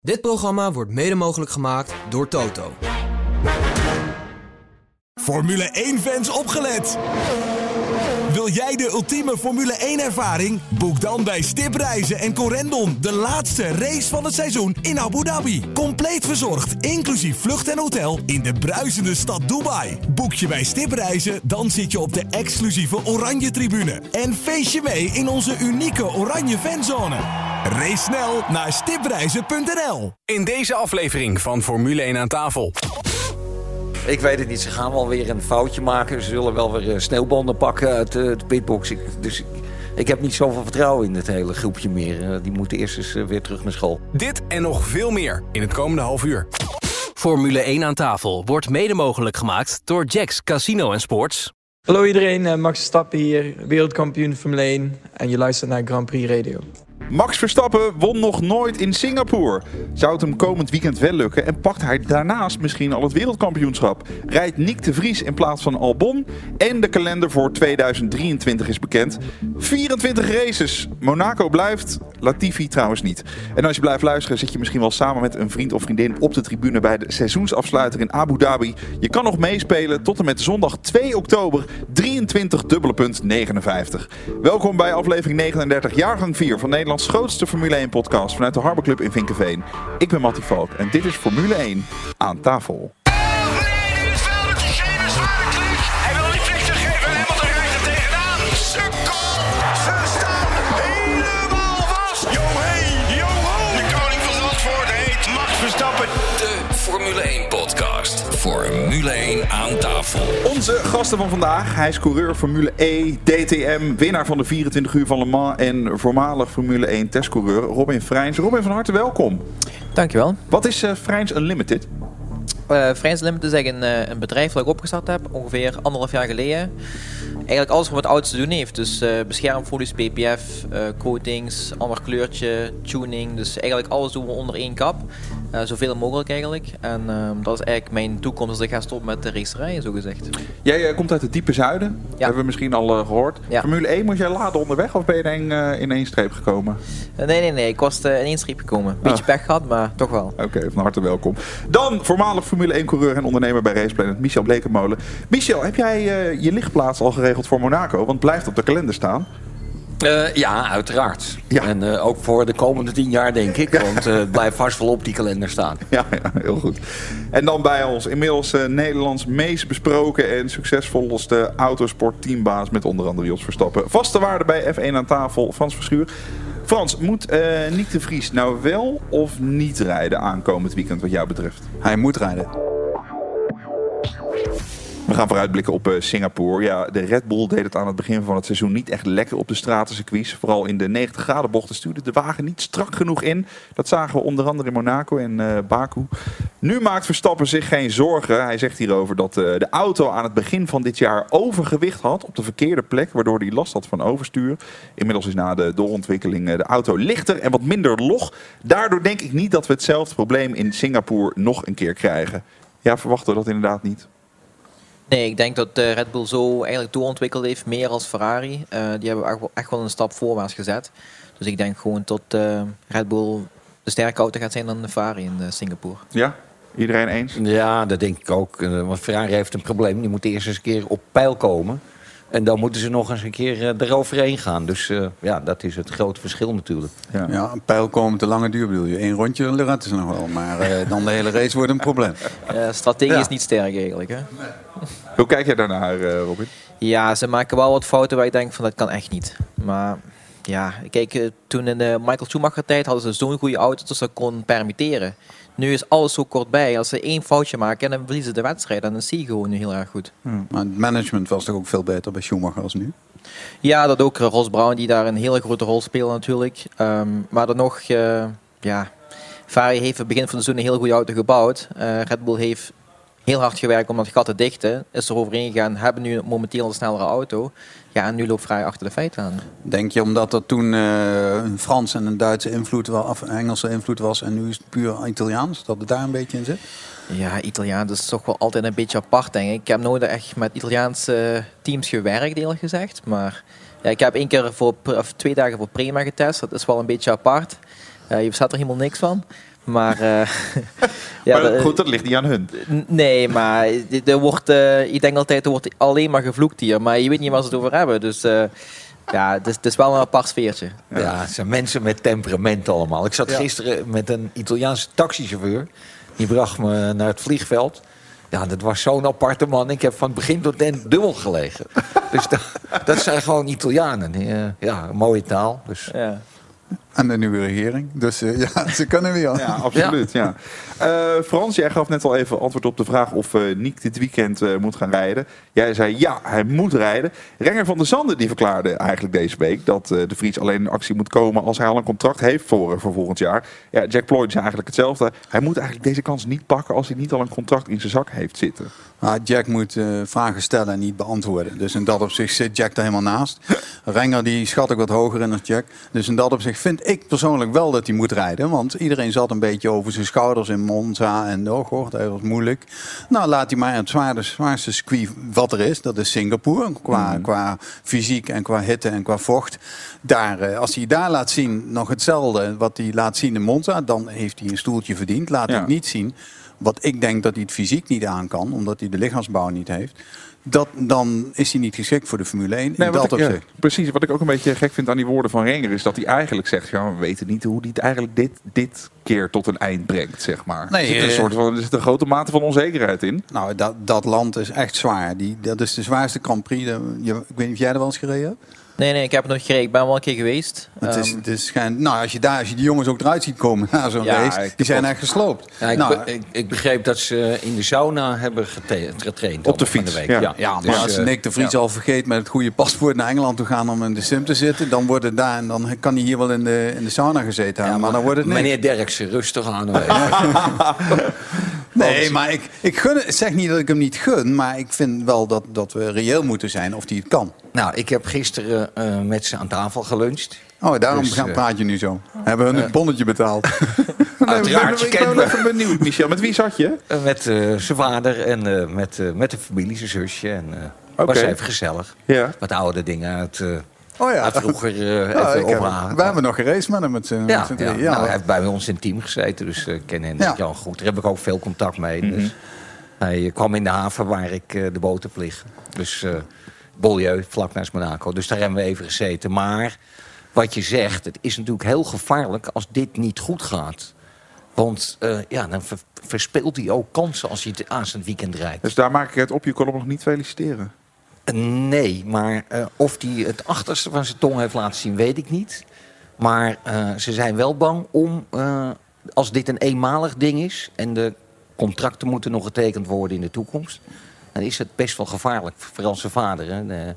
Dit programma wordt mede mogelijk gemaakt door Toto. Formule 1-fans opgelet! Wil jij de ultieme Formule 1-ervaring? Boek dan bij Stip Reizen en Corendon de laatste race van het seizoen in Abu Dhabi. Compleet verzorgd, inclusief vlucht en hotel in de bruisende stad Dubai. Boek je bij Stip Reizen, dan zit je op de exclusieve Oranje Tribune. En feest je mee in onze unieke Oranje Fanzone. Race snel naar stipreizen.nl. In deze aflevering van Formule 1 aan tafel. Ik weet het niet. Ze gaan wel weer een foutje maken. Ze zullen wel weer eh, sneeuwbanden pakken uit eh, de pitbox. Ik, dus ik, ik heb niet zoveel vertrouwen in het hele groepje meer. Eh, Die moeten eerst eens eh, weer terug naar school. Dit en nog veel meer in het komende half uur. Formule 1 aan tafel wordt mede mogelijk gemaakt door Jacks Casino en Sports. Hallo iedereen, eh, Max Verstappen hier, wereldkampioen Formule 1 en je luistert naar Grand Prix Radio. Max Verstappen won nog nooit in Singapore. Zou het hem komend weekend wel lukken en pakt hij daarnaast misschien al het wereldkampioenschap? Rijdt Nick de Vries in plaats van Albon? En de kalender voor 2023 is bekend. 24 races. Monaco blijft, Latifi trouwens niet. En als je blijft luisteren zit je misschien wel samen met een vriend of vriendin op de tribune bij de seizoensafsluiter in Abu Dhabi. Je kan nog meespelen tot en met zondag 2 oktober 23 dubbele punt 59. Welkom bij aflevering 39, jaargang 4 van Nederlands grootste Formule 1 podcast vanuit de Harbor Club in Vinkenveen. Ik ben Mattie Valk en dit is Formule 1 aan tafel. Tafel. Onze gasten van vandaag, hij is coureur Formule E, DTM, winnaar van de 24 uur van Le Mans en voormalig Formule 1 testcoureur Robin Freins. Robin, van harte welkom. Dankjewel. Wat is Freins Unlimited? Uh, Friends Limited is eigenlijk een, eh, een bedrijf dat ik opgestart heb, ongeveer anderhalf jaar geleden. Eigenlijk alles wat auto's te doen heeft. Dus eh beschermfolies, PPF, coatings, ander kleurtje, tuning. Dus eigenlijk alles doen we onder één kap. Zoveel mogelijk eigenlijk. En ehm, dat is eigenlijk mijn toekomst als ik ga stoppen met de racerij, zo gezegd. Jij komt uit het diepe zuiden, hebben we misschien al eh, gehoord. Ja. Formule 1 moest jij laden onderweg of ben je in, één, in één streep gekomen? Nee, nee, nee. Ik was in één streep gekomen. Beetje Ah. pech gehad, maar toch wel. Oké, van harte welkom. Dan voormalig Formule 1 coureur en ondernemer bij Raceplanet, Michel Blekenmolen. Michel, heb jij eh, je lichtplaats al geregeld voor Monaco? Want het blijft op de kalender staan. Eh, ja, uiteraard. Ja. En eh, ook voor de komende tien jaar, denk ik. Want eh, het blijft vast wel op die kalender staan. Ja, ja, heel goed. En dan bij ons inmiddels Nederlands meest besproken en succesvolste autosportteambaas met onder andere Jos Verstappen. Vaste waarde bij F1 aan tafel, Frans Verschuur. Frans, moet eh Nick de Vries nou wel of niet rijden aankomend weekend wat jou betreft? Hij moet rijden. We gaan vooruitblikken op eh, Singapore. Ja, de Red Bull deed het aan het begin van het seizoen niet echt lekker op de stratencircuits. Vooral in de 90 graden bochten stuurde de wagen niet strak genoeg in. Dat zagen we onder andere in Monaco en eh, Baku. Nu maakt Verstappen zich geen zorgen. Hij zegt hierover dat eh, de auto aan het begin van dit jaar overgewicht had op de verkeerde plek, waardoor hij last had van overstuur. Inmiddels is na de doorontwikkeling de auto lichter en wat minder log. Daardoor denk ik niet dat we hetzelfde probleem in Singapore nog een keer krijgen. Ja, verwachten we dat inderdaad niet. Nee, ik denk dat de Red Bull zo eigenlijk doorontwikkeld heeft, meer als Ferrari. Eh, die hebben echt wel, een stap voorwaarts gezet. Dus ik denk gewoon dat eh, Red Bull de sterke auto gaat zijn dan de Ferrari in eh, Singapore. Ja, iedereen eens? Ja, dat denk ik ook. Eh, Want Ferrari heeft een probleem. Die moet eerst eens een keer op pijl komen. En dan moeten ze nog eens een keer eh, eroverheen gaan. Dus eh, ja, dat is het grote verschil natuurlijk. Ja. Ja, een pijl komen te lange duur bedoel je. Eén rondje lukt ze nog wel, maar eh, dan de hele race wordt een probleem. Strategisch Ja. niet sterk eigenlijk. Hè? Hoe kijk jij daarnaar, eh, Robin? Ja, ze maken wel wat fouten waar ik denk van dat kan echt niet. Maar ja, kijk, toen in de Michael Schumacher tijd hadden ze zo'n goede auto dat ze dat kon permitteren. Nu is alles zo kort bij. Als ze één foutje maken, dan verliezen ze de wedstrijd. En dan zie je gewoon nu heel erg goed. Maar het management was toch ook veel beter bij Schumacher als nu? Ja, dat ook Ross Brown die daar een hele grote rol speelt natuurlijk. Ehm, maar dan nog, eh, ja, Ferrari heeft het begin van het seizoen een heel goede auto gebouwd. Eh, Red Bull heeft heel hard gewerkt om dat gat te dichten. Is er overheen gegaan, hebben nu momenteel een snellere auto. Ja, en nu loopt Ferrari achter de feiten aan. Denk je omdat er toen eh, een Frans en een Duitse invloed was, of een Engelse invloed was en nu is het puur Italiaans, dat het daar een beetje in zit? Ja, Italiaan dat is toch wel altijd een beetje apart, denk ik. Ik heb nooit echt met Italiaanse teams gewerkt, eerlijk gezegd. Maar ja, ik heb één keer voor, of twee dagen voor Prema getest. Dat is wel een beetje apart. Eh, je verstaat er helemaal niks van. Maar, eh, ja, maar goed, dat ligt niet aan hun. Nee, maar er wordt, eh, ik denk altijd, er wordt alleen maar gevloekt hier. Maar je weet niet waar ze het over hebben. Dus eh, ja, het is, het is wel een apart sfeertje. Ja, het zijn mensen met temperament allemaal. Ik zat Ja. gisteren met een Italiaanse taxichauffeur. Die bracht me naar het vliegveld. Ja, dat was zo'n aparte man. Ik heb van het begin tot eind dubbel gelegen. dus dat, dat zijn gewoon Italianen. Ja, mooie taal. Dus. Ja. En de nieuwe regering. Dus eh, ja, ze kunnen weer. Ja, absoluut. Ja. Eh, Frans, jij gaf net al even antwoord op de vraag of eh Niek dit weekend moet gaan rijden. Jij zei ja, hij moet rijden. Renger van der Zanden die verklaarde eigenlijk deze week dat de Vries alleen in actie moet komen als hij al een contract heeft voor, voor volgend jaar. Ja, Jack Ploy zei eigenlijk hetzelfde. Hij moet eigenlijk deze kans niet pakken als hij niet al een contract in zijn zak heeft zitten. Nou, Jack moet eh, vragen stellen en niet beantwoorden. Dus in dat opzicht zit Jack er helemaal naast. Renger die schat ik wat hoger in dan Jack. Dus in dat opzicht vind ik persoonlijk wel dat hij moet rijden. Want iedereen zat een beetje over zijn schouders in Monza. En oh goh, dat was moeilijk. Nou, laat hij maar het zwaarste, zwaarste circuit wat er is. Dat is Singapore. Qua, qua fysiek en qua hitte en qua vocht. Daar, eh, als hij daar laat zien nog hetzelfde wat hij laat zien in Monza. Dan heeft hij een stoeltje verdiend. Laat hij het niet zien. Wat ik denk dat hij het fysiek niet aan kan. Omdat hij de lichaamsbouw niet heeft. Dat, dan is hij niet geschikt voor de Formule 1. Nee, in wat dat ik- ja, opzicht. precies. Wat ik ook een beetje gek vind aan die woorden van Renger is dat hij eigenlijk zegt: ja, we weten niet hoe hij het eigenlijk dit, dit keer tot een eind brengt, zeg maar. Nee, er, zit een eh, soort van, er zit een grote mate van onzekerheid in. Nou, dat, dat land is echt zwaar. Die, dat is de zwaarste Grand Prix. De- je, ik weet niet of jij er wel eens gereden hebt. Nee, nee, ik heb het nog gereden. Ik ben wel een keer geweest. Het is, Ehm, het is schijn, nou, als je daar, als je die jongens ook eruit ziet komen na zo'n Ja, race, die zijn echt gesloopt. Ja, ik, nou, be- ik, ik begreep dat ze in de sauna hebben getraind. Op de van fiets, de week. ja. Ja, ja, dus, maar als Nick de Vries ja. al vergeet met het goede paspoort naar Engeland te gaan om in de sim te zitten, dan wordt het daar en dan kan hij hier wel in de, in de sauna gezeten hebben. maar, dan wordt het niks. Meneer Derksen, rustig aan. Nee, maar ik, ik gun, het- zeg niet dat ik hem niet gun, maar ik vind wel dat, dat we reëel moeten zijn of hij het kan. Nou, ik heb gisteren eh, met ze aan tafel geluncht. Oh, daarom Dus, gaan, eh, praat je nu zo. Hebben hun een bonnetje betaald? Uiteraard, ik ben even benieuwd, Michel. Met wie zat je? Eh, met eh, zijn vader en eh, met, eh, met de familie, zijn zusje. En eh Oké. was even gezellig. Ja. Wat oude dingen uit, eh, Oh ja. vroeger eh Ja, even heb- we hebben nog geraced met hem met z'n Ja, met ja. Nou, hij heeft bij ons in het team gezeten, dus eh, ik ken hem Ja. Jan goed. Daar heb ik ook veel contact mee. Mhm. Dus hij eh, kwam in de haven waar ik eh, de heb liggen. Dus eh Beaulieu, vlak naast Monaco. Dus daar hebben we even gezeten. Maar wat je zegt, het is natuurlijk heel gevaarlijk als dit niet goed gaat. Want eh, ja, dan ver- verspeelt hij ook kansen als hij het aanstaand weekend rijdt. Dus daar maak ik het op. Je kon hem nog niet feliciteren. Nee, maar eh, of hij het achterste van zijn tong heeft laten zien, weet ik niet. Maar eh, ze zijn wel bang om, eh, als dit een eenmalig ding is... en de contracten moeten nog getekend worden in de toekomst... dan is het best wel gevaarlijk, vooral zijn vader. Hè. De-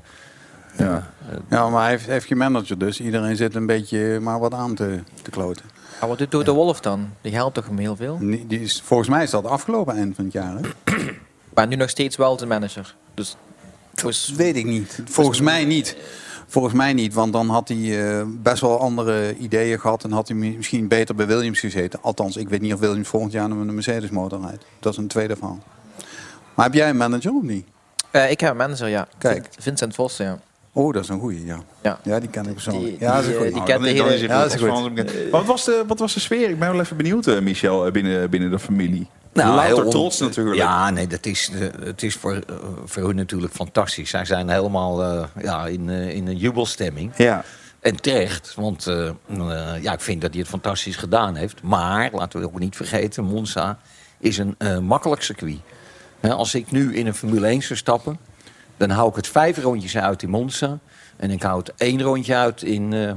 Ja. ja, maar hij heeft, heeft geen manager, dus iedereen zit een beetje maar wat aan te, te kloten. maar wat doet de Wolf dan? Die helpt toch hem heel veel? Die die is, volgens mij is dat afgelopen eind van het jaar. Hè? Maar nu nog steeds wel de manager. Dus, dus Dat weet ik niet. Volgens mij niet. Volgens mij niet, want dan had hij eh, best wel andere ideeën gehad en had hij mi- misschien beter bij Williams gezeten. Althans, ik weet niet of Williams volgend jaar een Mercedes motor rijdt. Dat is een tweede verhaal. Maar heb jij een manager of niet? eh, ik heb een manager, ja. Kijk. Vin- Vincent Vos, ja. Oh, dat is een goeie, ja. Ja. Ja, die ken ik persoonlijk. Die- ja, dat is die, een goeie. die kent de hele- Ja, dat is goed. Maar Wat was, de, wat was de sfeer? Ik ben wel even benieuwd, eh, Michel, eh, binnen, binnen de familie. Louter Nou, heel on- trots natuurlijk. Ja, nee, dat is, eh, het is voor, voor hun natuurlijk fantastisch. Zij zijn helemaal eh, ja, in, in een jubelstemming. Ja. En terecht, want eh, ja, ik vind dat hij het fantastisch gedaan heeft. Maar, laten we ook niet vergeten, Monza is een eh, makkelijk circuit. Hè, als ik nu in een Formule 1 zou stappen... dan hou ik het vijf rondjes uit in Monza... en ik hou het één rondje uit in eh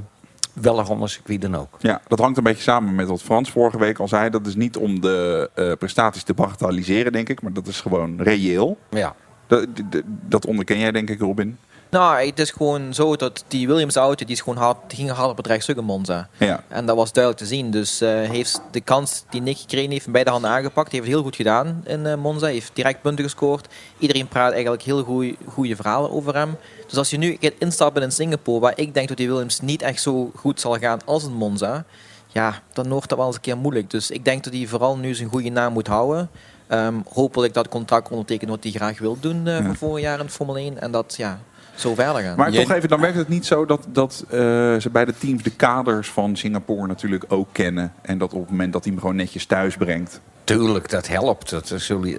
welk ander circuit dan ook. Ja, dat hangt een beetje samen met wat Frans vorige week al zei. Dat is niet om de eh, prestaties te bagatelliseren, denk ik. Maar dat is gewoon reëel. Ja. Dat, dat- dat onderken jij, denk ik, Robin. Nou, het is gewoon zo dat die Williams auto, die, is gewoon hard, die ging hard op het rechtstuk in Monza. Ja. En dat was duidelijk te zien. Dus eh, heeft de kans die Nick gekregen heeft, beide handen aangepakt. Heeft het heel goed gedaan in eh, Monza. Heeft direct punten gescoord. Iedereen praat eigenlijk heel goede verhalen over hem. Dus als je nu gaat instappen in Singapore, waar ik denk dat die Williams niet echt zo goed zal gaan als in Monza. Ja, dan wordt dat wel eens een keer moeilijk. Dus ik denk dat hij vooral nu zijn goede naam moet houden. Ehm, hopelijk dat contract ondertekent wat hij graag wil doen eh, voor volgend jaar in Formule 1. En dat, ja, zo verder gaan. Maar toch even, dan werkt het niet zo dat, dat eh, ze bij de teams de kaders van Singapore natuurlijk ook kennen. En dat op het moment dat hij hem gewoon netjes thuis brengt. Tuurlijk, dat helpt. Dat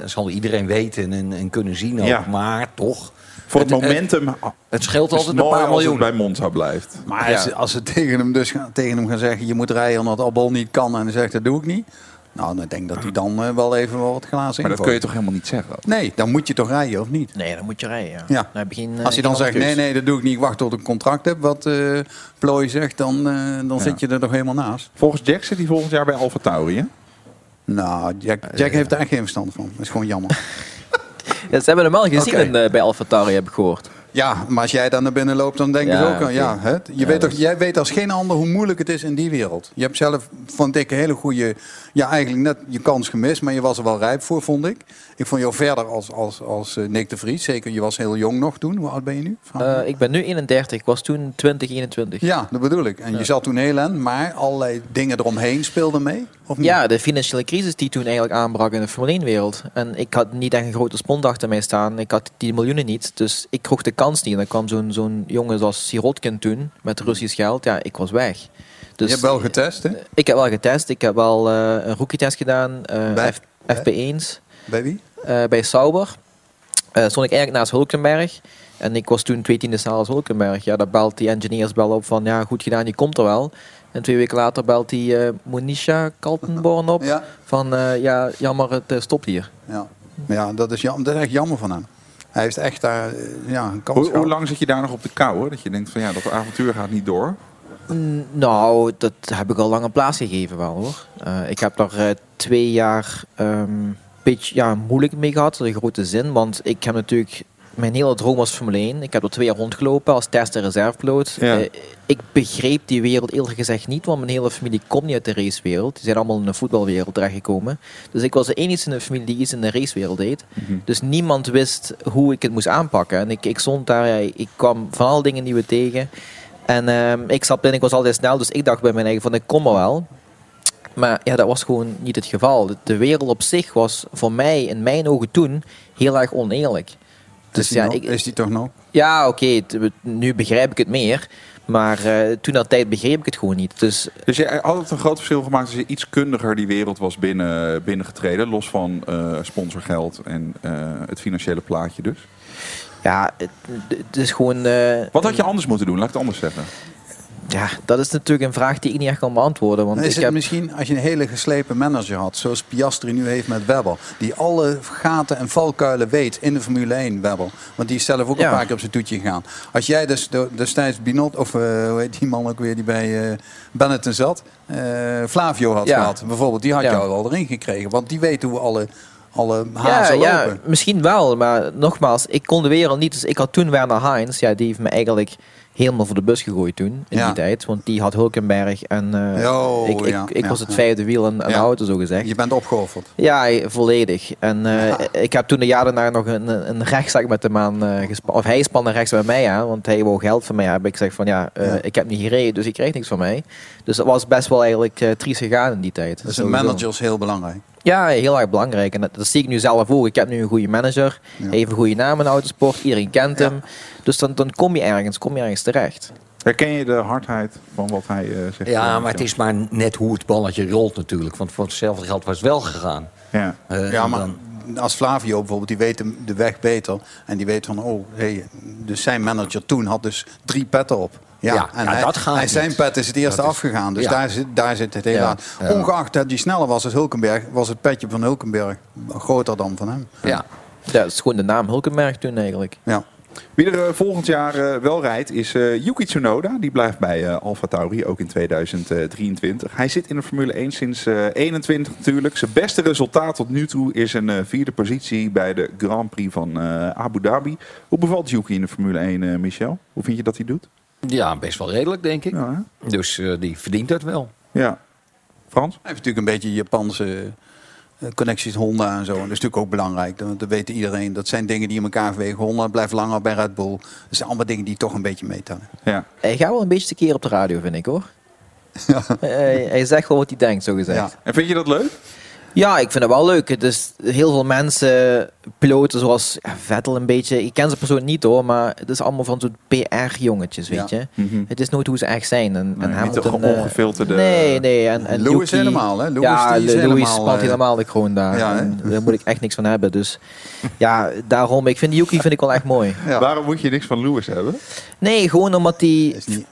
zal, iedereen weten en, en kunnen zien ook. Ja. Maar toch... Voor het, momentum Het scheelt altijd een paar als het miljoen. bij Monza blijft. Maar Ja. als, als ze tegen hem, dus gaan, tegen hem gaan zeggen... je moet rijden omdat Albon niet kan en hij zegt dat doe ik niet... nou, dan denk ik dat hij dan eh, wel even wel wat glazen Maar dat kun je toch helemaal niet zeggen? Nee, dan moet je toch rijden of niet? Nee, dan moet je rijden. Ja. Geen, eh, Als je dan zegt, nee, nee, dat doe ik niet. Ik wacht tot ik een contract heb, wat eh Plooi zegt, dan, eh, dan zit je er toch helemaal naast. Volgens Jack zit hij volgend jaar bij Alfa Tauri, hè? Nou, Jack, Jack heeft daar geen verstand van. Dat is gewoon jammer. Ja, ze hebben hem wel gezien in, bij AlphaTauri, heb ik gehoord. Ja, maar als jij daar naar binnen loopt, dan denk Ja, ook aan. Ja, hè? Je Ja, weet toch, Jij weet als geen ander hoe moeilijk het is in die wereld. Je hebt zelf, vond ik, een hele goede... Ja, eigenlijk net je kans gemist, maar je was er wel rijp voor, vond ik. Ik vond jou verder als, als, als eh, Nick de Vries. Zeker, je was heel jong nog toen. Hoe oud ben je nu? Eh, ik ben nu 31, ik was toen 20, 21. ja, dat bedoel ik. En je zat toen heel en, maar allerlei dingen eromheen speelden mee? Of niet? Ja, de financiële crisis die toen eigenlijk aanbrak in de Formule 1-wereld. En ik had niet echt een grote spond achter mij staan. Ik had die miljoenen niet. Dus ik kroeg de kans niet. En dan kwam zo'n zo'n jongen zoals Sirotkin toen, met Russisch geld. Ja, ik was weg. Dus je hebt wel getest, hè? Ik heb wel getest. Ik heb wel eh, een rookie-test gedaan. eh, Bij- F- FP1's. Bij wie? eh, bij Sauber. Eh stond ik eigenlijk naast Hulkenberg. En ik was toen twee tiende snel als Hulkenberg. Ja, daar belt die engineers bel op van ja, goed gedaan, je komt er wel. En twee weken later belt die eh Monisha Kaltenborn op. Ja. Van eh, ja, jammer, het eh, stopt hier. Ja, ja dat, is jam, dat is echt jammer van hem. Hij heeft echt daar eh, ja, een kans Hoe, gehad. hoe lang zit je daar nog op de kou? Hoor? Dat je denkt van ja, dat avontuur gaat niet door. Mm, Nou, dat heb ik al lang een plaats gegeven wel hoor. Eh, ik heb daar eh, twee jaar ehm beetje ja, moeilijk mee gehad, in grote zin. Want ik heb natuurlijk mijn hele droom was Formule 1. Ik heb er twee jaar rondgelopen als test- en reservepiloot. Ja. Eh, ik begreep die wereld eerlijk gezegd niet, want mijn hele familie komt niet uit de racewereld. Die zijn allemaal in de voetbalwereld terechtgekomen. Dus ik was de enige in de familie die iets in de racewereld deed. Dus niemand wist hoe ik het moest aanpakken. En ik, ik stond daar, ja, ik kwam van alle dingen nieuwe tegen. En ehm, ik stapte in, ik was altijd snel, dus ik dacht bij mijn eigen van ik kom er wel. Maar ja, dat was gewoon niet het geval. De wereld op zich was voor mij, in mijn ogen toen, heel erg oneerlijk. Dus is, die ja, nog? ik, is die toch nog? ja oké, nu begrijp ik het meer. Maar eh, toen dat tijd begreep ik het gewoon niet. Dus Dus je had het een groot verschil gemaakt als je iets kundiger die wereld was binnen, binnengetreden. Los van eh, sponsorgeld en eh, het financiële plaatje dus. ja, het, het is gewoon... Wat had je anders moeten doen? Laat ik het anders zeggen. Ja, dat is natuurlijk een vraag die ik niet echt kan beantwoorden. Want is ik het heb, misschien als je een hele geslepen manager had, zoals Piastri nu heeft met Webber, die alle gaten en valkuilen weet in de Formule 1, Webber. Want die is zelf ook Ja. een paar keer op zijn toetje gegaan. Als jij dus de- destijds Binot, of eh, hoe heet die man ook weer die bij eh Benetton zat, eh, Flavio had Ja. gehad, bijvoorbeeld, die had Ja. jou al erin gekregen. Want die weet hoe alle, alle ja, hazen ja, lopen. misschien wel. Maar nogmaals, ik kon de wereld niet. Dus ik had toen Werner Heinz. Ja, die heeft me eigenlijk helemaal voor de bus gegooid toen. In die tijd. Want die had Hulkenberg. En eh, ik, ik, ik was het vijfde wiel aan de auto, zo gezegd. Je bent opgeofferd. Ja, volledig. En eh, ik heb toen de jaren daarna nog een, een rechtszaak met hem aan uh, gespannen. Of hij spande rechts bij mij aan, want hij wou geld van mij hebben. Ik zeg van ja, eh, ik heb niet gereden, dus ik krijg niks van mij. Dus dat was best wel eigenlijk triest gegaan in die tijd. Dus een manager is heel belangrijk. Ja, heel erg belangrijk. En dat, dat zie ik nu zelf ook. Ik heb nu een goede manager. Ja. Hij heeft een goede naam in de autosport. Iedereen kent Ja. hem. Dus dan, dan kom je ergens, kom je ergens terecht. Herken je de hardheid van wat hij eh, zegt? Ja, Eh, maar het is maar net hoe het balletje rolt natuurlijk. Want voor hetzelfde geld was het wel gegaan. Ja. Eh, Ja, maar dan- als Flavio bijvoorbeeld, die weet de, de weg beter. En die weet van, oh, hey, dus zijn manager toen had dus drie petten op. Ja, Ja, en ja, hij, dat gaat hij- zijn pet is het eerste Dat afgegaan. Dus ja. daar, zit, daar zit het heel Ja, aan. ja. Ongeacht dat hij sneller was als Hulkenberg, was het petje van Hulkenberg groter dan van hem. ja. Ja, dat is gewoon de naam Hulkenberg toen eigenlijk. Ja. Wie er eh, volgend jaar eh, wel rijdt is eh, Yuki Tsunoda. Die blijft bij Alfa Tauri, ook in 2023. Hij zit in de Formule 1 sinds eh 21 natuurlijk. Zijn beste resultaat tot nu toe is een vierde positie bij de Grand Prix van Abu Dhabi. Hoe bevalt Yuki in de Formule 1, eh, Michel? Hoe vind je dat hij doet? Ja, best wel redelijk, denk ik. Ja? Dus eh, die verdient dat wel. ja. Frans? Hij heeft natuurlijk een beetje Japanse eh, connecties Honda en zo. En dat is natuurlijk ook belangrijk. Dat, dat weet iedereen. Dat zijn dingen die in elkaar verwegen. Honda blijft langer bij Red Bull. Dat zijn allemaal dingen die toch een beetje meetellen. Ja. Hij gaat wel een beetje keer op de radio, vind ik hoor. hij, hij zegt wel wat hij denkt, zo gezegd. Ja. En vind je dat leuk? Ja, ik vind het wel leuk. Het is heel veel mensen, piloten zoals ja, Vettel een beetje. Ik ken ze persoonlijk niet hoor, maar het is allemaal van zo'n PR-jongetjes, weet Ja. je. Mhm. Het is nooit hoe ze echt zijn. En, Nee, en niet de eh, ongefilterde- Nee, nee. En, en Lewis Yuki- helemaal, hè? Lewis, ja, die is Lewis helemaal, eh, helemaal de kroon daar. ja, daar moet ik echt niks van hebben. Dus ja, daarom. Ik vind die Yuki vind ik wel echt mooi. Ja. Waarom moet je niks van Lewis hebben? Nee, gewoon omdat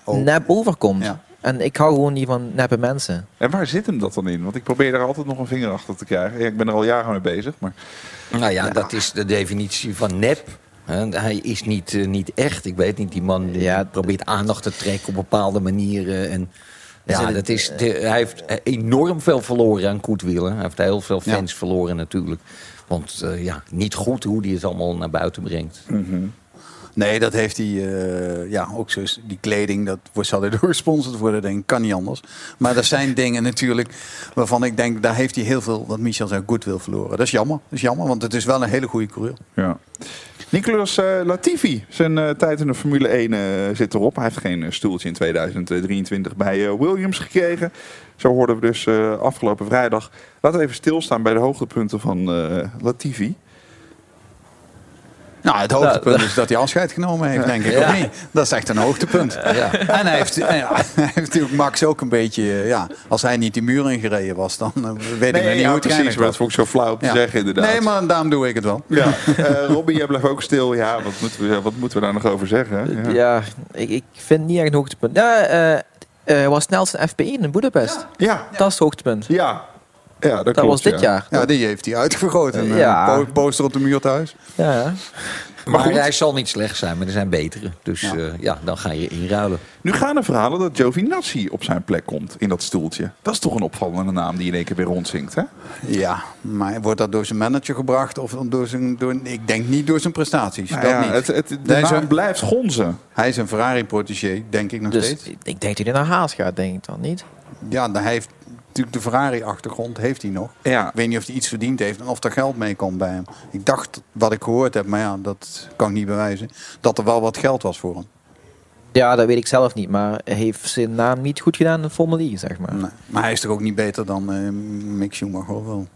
open. nep overkomt. Ja. En ik hou gewoon niet van neppe mensen. En waar zit hem dat dan in? Want ik probeer daar altijd nog een vinger achter te krijgen. Ja, ik ben er al jaren mee bezig, maar... Nou ja, dat is de definitie van nep. Hè, Hij is niet, eh, niet echt. Ik weet niet, die man die Ja, probeert aandacht te trekken op bepaalde manieren. En ja, dat is de- hij heeft enorm veel verloren aan Koetwielen. Hij heeft heel veel Ja. fans verloren natuurlijk. Want eh, ja, niet goed hoe hij het allemaal naar buiten brengt. Nee, dat heeft hij, eh, ja, ook zo die kleding, dat zal hij door gesponsord worden, denk ik, kan niet anders. Maar er zijn dingen natuurlijk waarvan ik denk, daar heeft hij heel veel, wat Michel zei, goed wil verloren. Dat is jammer, dat is jammer, want het is wel een hele goede coureur. Ja. Nicolas eh, Latifi, zijn eh, tijd in de Formule 1 eh, zit erop. Hij heeft geen stoeltje in 2023 bij Williams gekregen. Zo hoorden we dus afgelopen vrijdag. Laten we even stilstaan bij de hoogtepunten van Latifi. Nou, het hoogtepunt is dat hij afscheid genomen heeft, denk ik, Ja. of niet? Dat is echt een hoogtepunt. Ja. En hij heeft, hij heeft natuurlijk Max ook een beetje, eh, ja, als hij niet die muur ingereden was, dan eh, weet ik niet ja, hoe het precies. Maar was. dat vond ik zo flauw om te Ja. zeggen inderdaad. Nee, maar daarom doe ik het wel. Ja, eh Robbie, jij blijft ook stil. Ja, wat moeten we, wat moeten we daar nog over zeggen? Ja, Ja, ik, ik vind niet echt een hoogtepunt. Ja, eh eh was snelste FP1 in Budapest. ja, Dat is het hoogtepunt. ja. Ja, dat, Dat klopt, was dit ja. jaar. Ja, die heeft hij uitvergroten. Een Ja. po- poster op de muur thuis. Ja. Maar, goed. hij zal niet slecht zijn, maar er zijn betere. Dus Ja. ja, ja dan ga je inruilen. Nu gaan er verhalen dat Giovinazzi op zijn plek komt in dat stoeltje. Dat is toch een opvallende naam die in één keer weer rondzinkt, hè? Ja, maar wordt dat door zijn manager gebracht of door zijn... Door, ik denk niet door zijn prestaties. Nou dat ja, niet. het, het, de Nee, naam zo- blijft gonzen. Hij is een Ferrari-protégé, denk ik nog Dus steeds. ik ik denk dat hij naar Haas gaat, denk ik dan niet. Ja, dan hij heeft natuurlijk de Ferrari-achtergrond heeft hij nog. Ja. Ik weet niet of hij iets verdiend heeft en of er geld mee komt bij hem. Ik dacht, wat ik gehoord heb, maar ja, dat kan ik niet bewijzen, dat er wel wat geld was voor hem. Ja, dat weet ik zelf niet. Maar heeft zijn naam niet goed gedaan in de Formule 1, zeg maar. Nee. Maar hij is toch ook niet beter dan eh Mick Schumacher of wel?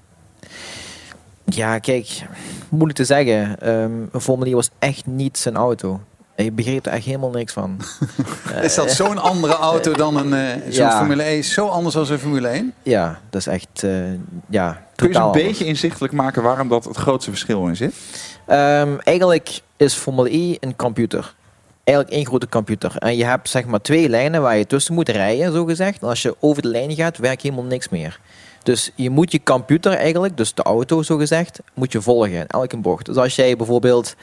Ja, kijk, moeilijk te zeggen. Ehm een Formule 1 was echt niet zijn auto. Ik begreep er echt helemaal niks van. Is dat zo'n andere auto dan een eh, zo'n Ja. Formule 1? Zo anders als een Formule 1? Ja, dat is echt, eh, ja, Kun je eens een anders. beetje inzichtelijk maken waarom dat het grootste verschil in zit? Ehm, eigenlijk is Formule E een computer. Eigenlijk één grote computer. En je hebt zeg maar twee lijnen waar je tussen moet rijden, zo gezegd. En als je over de lijn gaat, werkt helemaal niks meer. Dus je moet je computer eigenlijk, dus de auto zo gezegd, moet je volgen in elke bocht. Dus als jij bijvoorbeeld,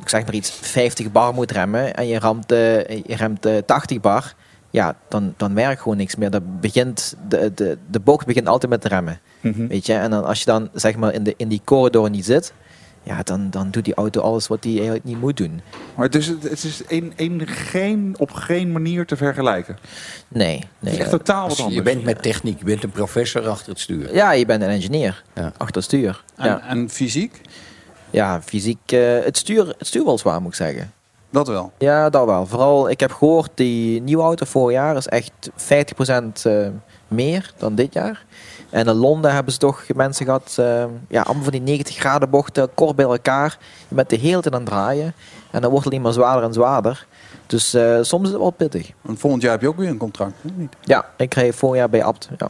ik zeg maar iets, 50 bar moet remmen en je remt, eh, je remt eh, 80 bar, ja, dan, dan werkt gewoon niks meer. Dat begint, de, de, de bocht begint altijd met remmen. Weet je, en dan als je dan zeg maar in, de, in die corridor niet zit, ja, dan, dan doet die auto alles wat die eigenlijk niet moet doen. Maar dus het, het is in, in geen, op geen manier te vergelijken. Nee, Het nee. is echt totaal wat Dus anders. je bent met techniek, je bent een professor achter het stuur. ja, je bent een engineer Ja. achter het stuur. En, Ja, en fysiek? Ja fysiek, eh, het, stuur, het stuur wel zwaar moet ik zeggen. Dat wel. Ja, dat wel. Vooral, ik heb gehoord, die nieuwe auto vorig jaar is echt 50% eh, meer dan dit jaar. En in Londen hebben ze toch mensen gehad, eh, ja, allemaal van die 90 graden bochten, kort bij elkaar. Je bent de hele tijd aan het draaien. En dan wordt het alleen maar zwaarder en zwaarder. Dus soms is het wel pittig. Want volgend jaar heb je ook weer een contract, hè? niet? Ja, ik kreeg vorig jaar bij Abt. Ja.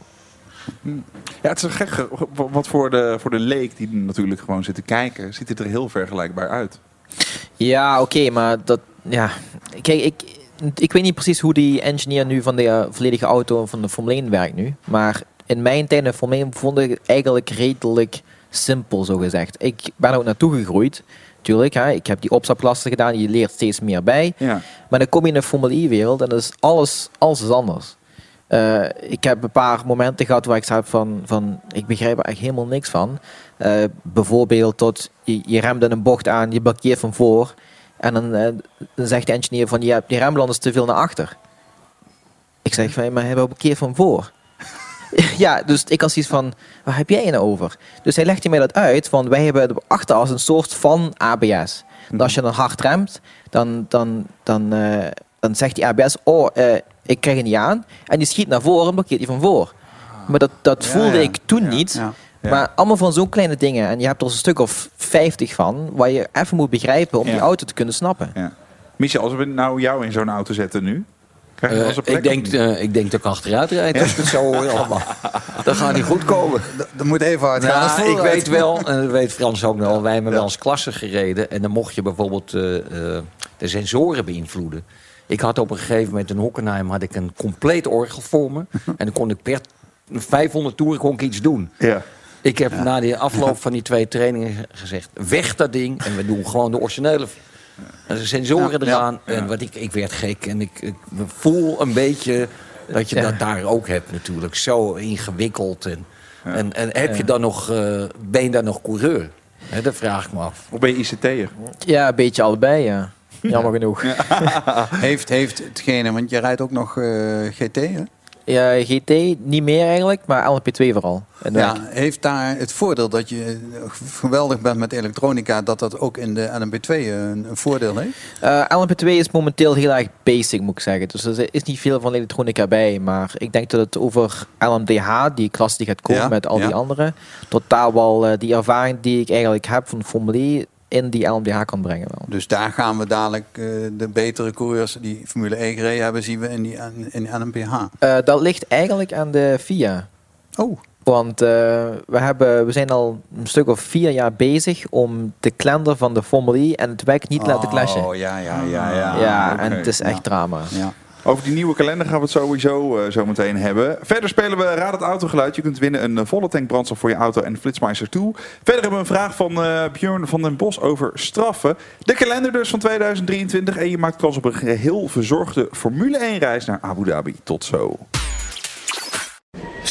Ja, het is een gek. ge- Wat voor de, voor de leek die natuurlijk gewoon zit te kijken, ziet het er heel vergelijkbaar uit. Ja, oké, maar dat, ja, kijk, ik, ik weet niet precies hoe die engineer nu van de eh, volledige auto van de Formule 1 werkt nu. Maar in mijn tijd in de Formule 1 vond ik het eigenlijk redelijk simpel, zo gezegd. Ik ben er ook naartoe gegroeid. Tuurlijk, hè, ik heb die opstapklassen gedaan, je leert steeds meer bij. Ja. Maar dan kom je in de Formule 1 wereld en dan is alles, alles is anders. Eh, ik heb een paar momenten gehad waar ik zei van, van ik begrijp er echt helemaal niks van. Eh, bijvoorbeeld tot je, je remt in een bocht aan, je blokkeert van voor. En dan, eh, dan zegt de engineer van ja, die remland is te veel naar achter. Ik zeg van, maar hebben blokkeert van voor. ja, dus ik had zoiets van, waar heb jij nou over? Dus hij legde mij dat uit, want wij hebben de achteras een soort van ABS. En als je dan hard remt, dan, dan, dan, dan zegt die ABS, oh, ik krijg het niet aan. En die schiet naar voren en blokkeert hij van voor. Maar dat, dat voelde ja. ik toen Ja, niet. ja. Ja. Maar allemaal van zo'n kleine dingen. En je hebt er een stuk of 50 van, waar je even moet begrijpen om Ja. die auto te kunnen snappen. Ja. Michel, als we nou jou in zo'n auto zetten nu, krijg je Eh, plek ik, denk, eh, ik denk dat ik achteruit rijd als ik het zo hoor allemaal. Dat gaat niet goed komen. Dat moet even hard gaan. Als ik weet wel, en dat weet Frans ook wel, wij hebben wel eens klassen gereden. En dan mocht je bijvoorbeeld eh, eh, de sensoren beïnvloeden. Ik had op een gegeven moment in Hockenheim had ik een compleet orgel voor me. En dan kon ik per 500 toeren kon ik iets doen. Ja. Ik heb na de afloop van die twee trainingen ge- gezegd... weg dat ding en we doen gewoon de originele sensoren Ja, ja. eraan. En wat ik, ik werd gek en ik, ik voel een beetje dat je Ja. dat daar ook hebt natuurlijk. Zo ingewikkeld. En, en, en heb je dan nog, eh, ben je dan nog coureur? Hè, dat vraag ik me af. Of ben je ICT'er? Ja, een beetje allebei, ja. Jammer genoeg. heeft, heeft hetgene, want je rijdt ook nog eh, GT, hè? Ja, GT niet meer eigenlijk, maar LMP2 vooral. Ja, heeft daar het voordeel dat je eh, geweldig bent met elektronica, dat dat ook in de LMP2 een, een voordeel heeft? Eh, LMP2 is momenteel heel erg basic, moet ik zeggen. Dus er is niet veel van elektronica bij. Maar ik denk dat het over LMDH, die klas die gaat komen Ja, met al ja. die andere, totaal wel eh, die ervaring die ik eigenlijk heb van Formule E in die LMDH kan brengen wel. Dus daar gaan we dadelijk eh, de betere coureurs die Formule 1 gereden hebben, zien we in die, in die LMPH. Eh, dat ligt eigenlijk aan de FIA. Oh, Want eh, we, hebben, we zijn al een stuk of vier jaar bezig om de kalender van de Formule E en het WEC niet te laten clashen. Oh, ja, ja, ja. Ja, ja, en het is echt Ja. drama. ja. Over die nieuwe kalender gaan we het sowieso eh, zo meteen hebben. Verder spelen we Raad het Autogeluid. Je kunt winnen een volle tank brandstof voor je auto en Flitsmeister toe. Verder hebben we een vraag van eh Björn van den Bos over straffen. De kalender dus van 2023. En je maakt kans op een geheel verzorgde Formule 1 reis naar Abu Dhabi. Tot zo.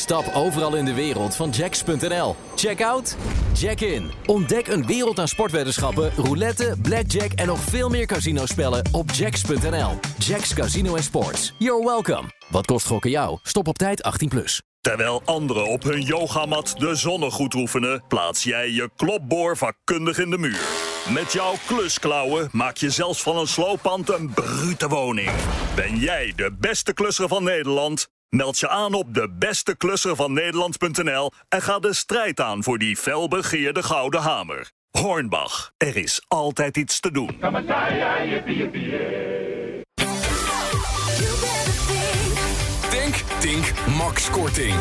Stap overal in de wereld van Jacks.nl. Check out, check in. Ontdek een wereld aan sportweddenschappen, roulette, blackjack en nog veel meer casinospellen op Jacks.nl. Jacks Casino en Sports. You're welcome. Wat kost gokken jou? Stop op tijd 18+. Plus. Terwijl anderen op hun yogamat de zonnegoed oefenen, plaats jij je klopboor vakkundig in de muur. Met jouw klusklauwen maak je zelfs van een slooppand een brute woning. Ben jij de beste klusser van Nederland? Meld je aan op de besteklusser van Nederland.nl en ga de strijd aan voor die felbegeerde gouden hamer. Hornbach, er is altijd iets te doen. Denk, Tink, Max Korting.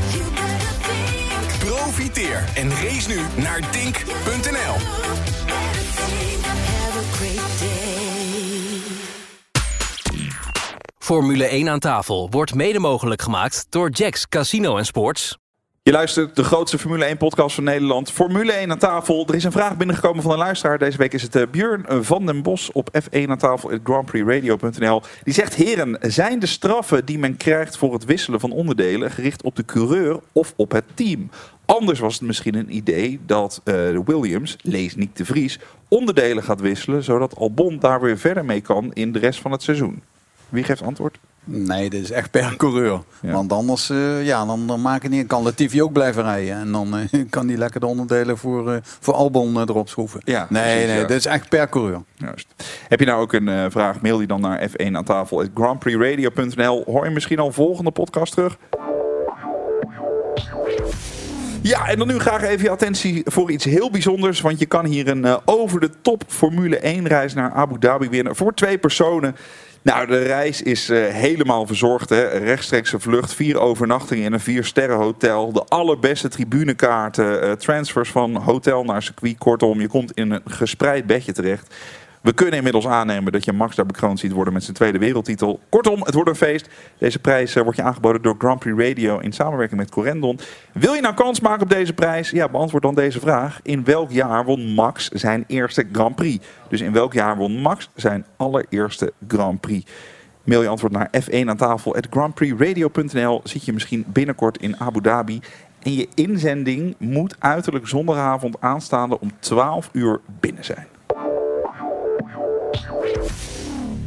Profiteer en race nu naar Tink.nl. Formule 1 aan tafel wordt mede mogelijk gemaakt door Jacks Casino Sports. Je luistert de grootste Formule 1 podcast van Nederland. Formule 1 aan tafel. Er is een vraag binnengekomen van een luisteraar. Deze week is het eh, Björn van den Bos op F1 aan tafel at grandprixradio.nl. Die zegt, heren, zijn de straffen die men krijgt voor het wisselen van onderdelen gericht op de coureur of op het team? Anders was het misschien een idee dat de Williams, lees Nick de Vries, onderdelen gaat wisselen, zodat Albon daar weer verder mee kan in de rest van het seizoen. Wie geeft antwoord? Nee, dit is echt per coureur. Ja. Want anders eh, ja, dan, dan maken die, kan Latifi ook blijven rijden. En dan eh, kan die lekker de onderdelen voor, eh, voor Albon erop schroeven. Ja, nee, precies, nee, ja. dit is echt per coureur. Juist. Heb je nou ook een vraag? Mail die dan naar F1 aan tafel grandprixradio.nl. Hoor je misschien al volgende podcast terug? Ja, en dan nu graag even je attentie voor iets heel bijzonders. Want je kan hier een eh, over de top Formule 1 reis naar Abu Dhabi winnen voor twee personen. Nou, de reis is eh, helemaal verzorgd. Hè. Rechtstreekse vlucht, vier overnachtingen in een vier sterren hotel. De allerbeste tribunekaarten, eh, transfers van hotel naar circuit. Kortom, je komt in een gespreid bedje terecht. We kunnen inmiddels aannemen dat je Max daar bekroond ziet worden met zijn tweede wereldtitel. Kortom, het wordt een feest. Deze prijs eh, wordt je aangeboden door Grand Prix Radio in samenwerking met Corendon. Wil je nou kans maken op deze prijs? Ja, beantwoord dan deze vraag. In welk jaar won Max zijn eerste Grand Prix? Dus in welk jaar won Max zijn allereerste Grand Prix? Mail je antwoord naar f1 aan tafel at grandprixradio.nl. Zit je misschien binnenkort in Abu Dhabi. En je inzending moet uiterlijk zondagavond aanstaande om 12 uur binnen zijn.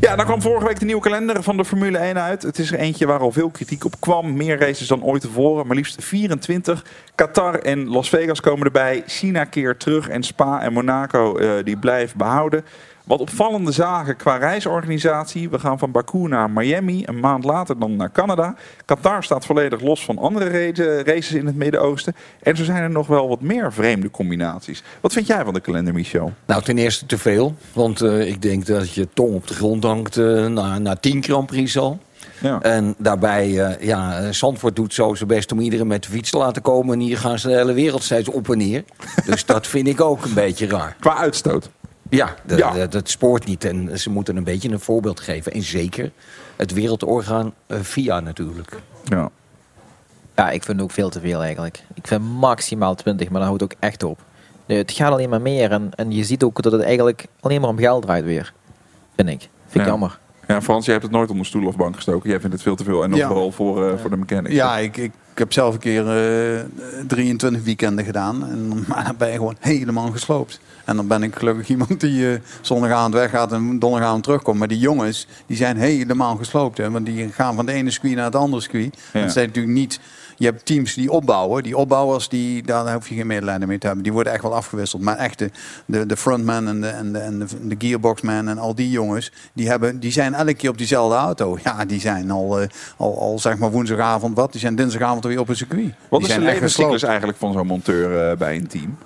Ja, dan kwam vorige week de nieuwe kalender van de Formule 1 uit. Het is er eentje waar al veel kritiek op kwam. Meer races dan ooit tevoren, maar liefst 24. Qatar en Las Vegas komen erbij. China keert terug en Spa en Monaco eh, die blijven behouden. Wat opvallende zaken qua reisorganisatie. We gaan van Baku naar Miami, een maand later dan naar Canada. Qatar staat volledig los van andere race- races in het Midden-Oosten. En zo zijn er nog wel wat meer vreemde combinaties. Wat vind jij van de kalender, Michel? Nou, ten eerste te veel. Want eh, ik denk dat je tong op de grond hangt eh, na, na 10 Grand Prix al. Ja. En daarbij, eh, ja, Zandvoort doet zo zijn best om iedereen met de fiets te laten komen. En hier gaan ze de hele wereld steeds op en neer. dus dat vind ik ook een beetje raar. Qua uitstoot. Ja, de- Ja. de- dat spoort niet. En ze moeten een beetje een voorbeeld geven. En zeker het wereldorgaan eh, VIA natuurlijk. Ja. Ja, ik vind het ook veel te veel eigenlijk. Ik vind maximaal 20, maar dan houdt het ook echt op. Nee, het gaat alleen maar meer en, en je ziet ook dat het eigenlijk alleen maar om geld draait weer. Vind ik. Vind ik Ja. jammer. Ja, Frans, jij hebt het nooit onder stoel of bank gestoken. Jij vindt het veel te veel. En nog Ja. vooral voor, eh, voor de mechanics. Ja, ik, ik, ik heb zelf een keer eh, 23 weekenden gedaan. En dan ben je gewoon helemaal gesloopt. En dan ben ik gelukkig iemand die eh zondagavond weggaat en donderdagavond terugkomt. Maar die jongens, die zijn helemaal gesloopt. Hè, want die gaan van de ene circuit naar het andere circuit. Ja. Dat zijn natuurlijk niet... Je hebt teams die opbouwen. Die opbouwers, die, daar hoef je geen medelijden mee te hebben. Die worden echt wel afgewisseld. Maar echt de, de, de frontman en de, en de, en de, de gearboxman en al die jongens... Die, hebben, die zijn elke keer op diezelfde auto. Ja, die zijn al, eh, al, al zeg maar woensdagavond wat. Die zijn dinsdagavond weer op een circuit. Wat die is de zijn echt levenscyclus eigenlijk van zo'n monteur eh, bij een team?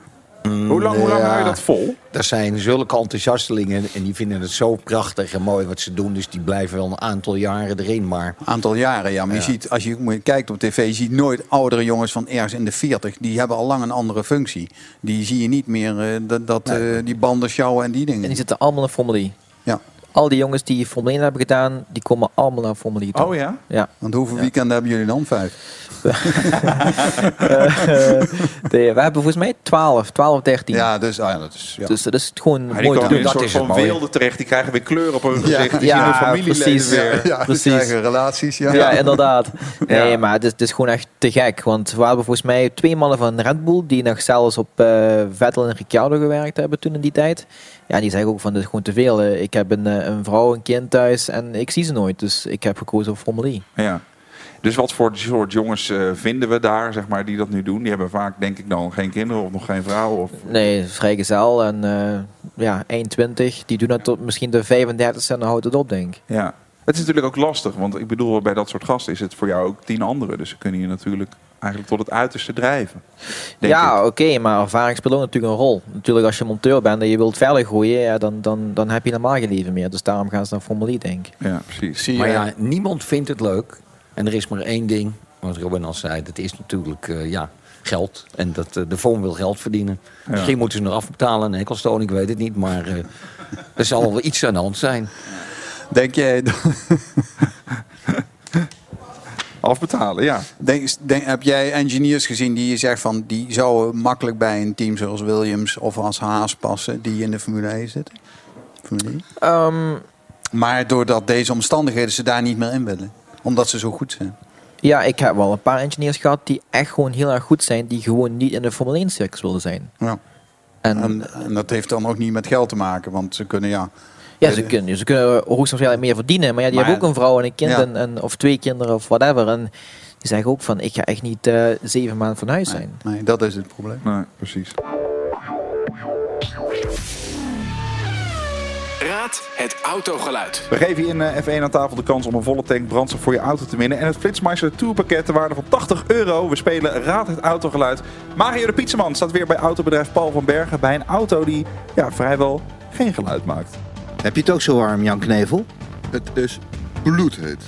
Hoe lang, hoe lang hou je dat vol? Er zijn zulke enthousiastelingen en die vinden het zo prachtig en mooi wat ze doen. Dus die blijven wel een aantal jaren erin. Maar aantal jaren, ja. Maar je ziet, als je kijkt op tv, je ziet nooit oudere jongens van ergens in de 40. Die hebben al lang een andere functie. Die zie je niet meer, eh, dat, dat eh, die banden sjouwen en die dingen. En die zitten allemaal in Formule 1. Ja. Al die jongens die Formule 1 hebben gedaan, die komen allemaal naar Formule 1 toe. Oh ja? Ja. Want hoeveel weekenden hebben jullie dan? Vijf? Eh, de- we hebben volgens mij 12, 12, 13. Ja, dus ah, ja, dat is... Ja. Dus dat is gewoon Ja, die mooi te komen Dat is van weelde terecht. Die krijgen weer kleur op hun gezicht. Die Ja, familieleden precies. weer. ja, die precies. krijgen relaties. Ja. Ja, inderdaad. Nee, Ja. maar het is, het is gewoon echt te gek. Want we hebben volgens mij twee mannen van Red Bull die nog zelfs op eh, Vettel en Ricciardo gewerkt hebben toen in die tijd. Ja, die zeggen ook van dit is gewoon te veel. Ik heb een, eh, een vrouw, een kind thuis en ik zie ze nooit. Dus ik heb gekozen voor Formule 1. Ja. Dus wat voor soort jongens eh, vinden we daar, zeg maar, die dat nu doen? Die hebben vaak, denk ik, dan geen kinderen of nog geen vrouw. Of... Nee, vrijgezel en eh ja, 21. Die doen dat tot misschien de 35 en dan houdt het op, denk ik. Ja. Het is natuurlijk ook lastig, want ik bedoel, bij dat soort gasten is het voor jou ook tien anderen. Dus ze kunnen je natuurlijk eigenlijk tot het uiterste drijven. Denk ja, oké, maar ervaring speelt ook natuurlijk een rol. Natuurlijk, als je monteur bent en je wilt verder groeien, ja, dan, dan, dan heb je helemaal geen leven meer. Dus daarom gaan ze naar Formule 1, denk ik. Ja, precies. Zie je, Maar ja, niemand vindt het leuk. En er is maar één ding, wat Robin al zei. Dat is natuurlijk eh, ja, geld. En dat, eh, de vorm wil geld verdienen. Misschien moeten ze nog afbetalen aan Ecclestone, ik weet het niet. Maar eh, er zal wel iets aan de hand zijn. Denk jij... Afbetalen, ja. Denk, denk- heb jij engineers gezien die je zegt van... die zouden makkelijk bij een team zoals Williams of als Haas passen... die in de Formule 1 zitten? Formule 1? Ehm, Maar doordat deze omstandigheden ze daar niet meer in willen. Omdat ze zo goed zijn. ja, ik heb wel een paar engineers gehad die echt gewoon heel erg goed zijn, die gewoon niet in de Formule 1 circus wilden zijn. Ja. En, En, en dat heeft dan ook niet met geld te maken. Want ze kunnen ja... ja, ze kunnen, ze kunnen hoogstwaarschijnlijk meer verdienen, maar ja, die Maar- hebben ook een vrouw en een kind Ja. en, en- of twee kinderen of whatever. En die zeggen ook van, ik ga echt niet eh, zeven maanden van huis Nee, zijn. nee, dat is het probleem. Nee, precies. Raad het autogeluid. We geven je in eh, F1 aan tafel de kans om een volle tank brandstof voor je auto te winnen. En het Flitsmeister Tourpakket ter waarde van 80 euro. We spelen Raad het autogeluid. Mario de Pizzaman staat weer bij autobedrijf Paul van Bergen. Bij een auto die ja, vrijwel geen geluid maakt. Heb je het ook zo warm, Jan Knevel? Het is bloedheet.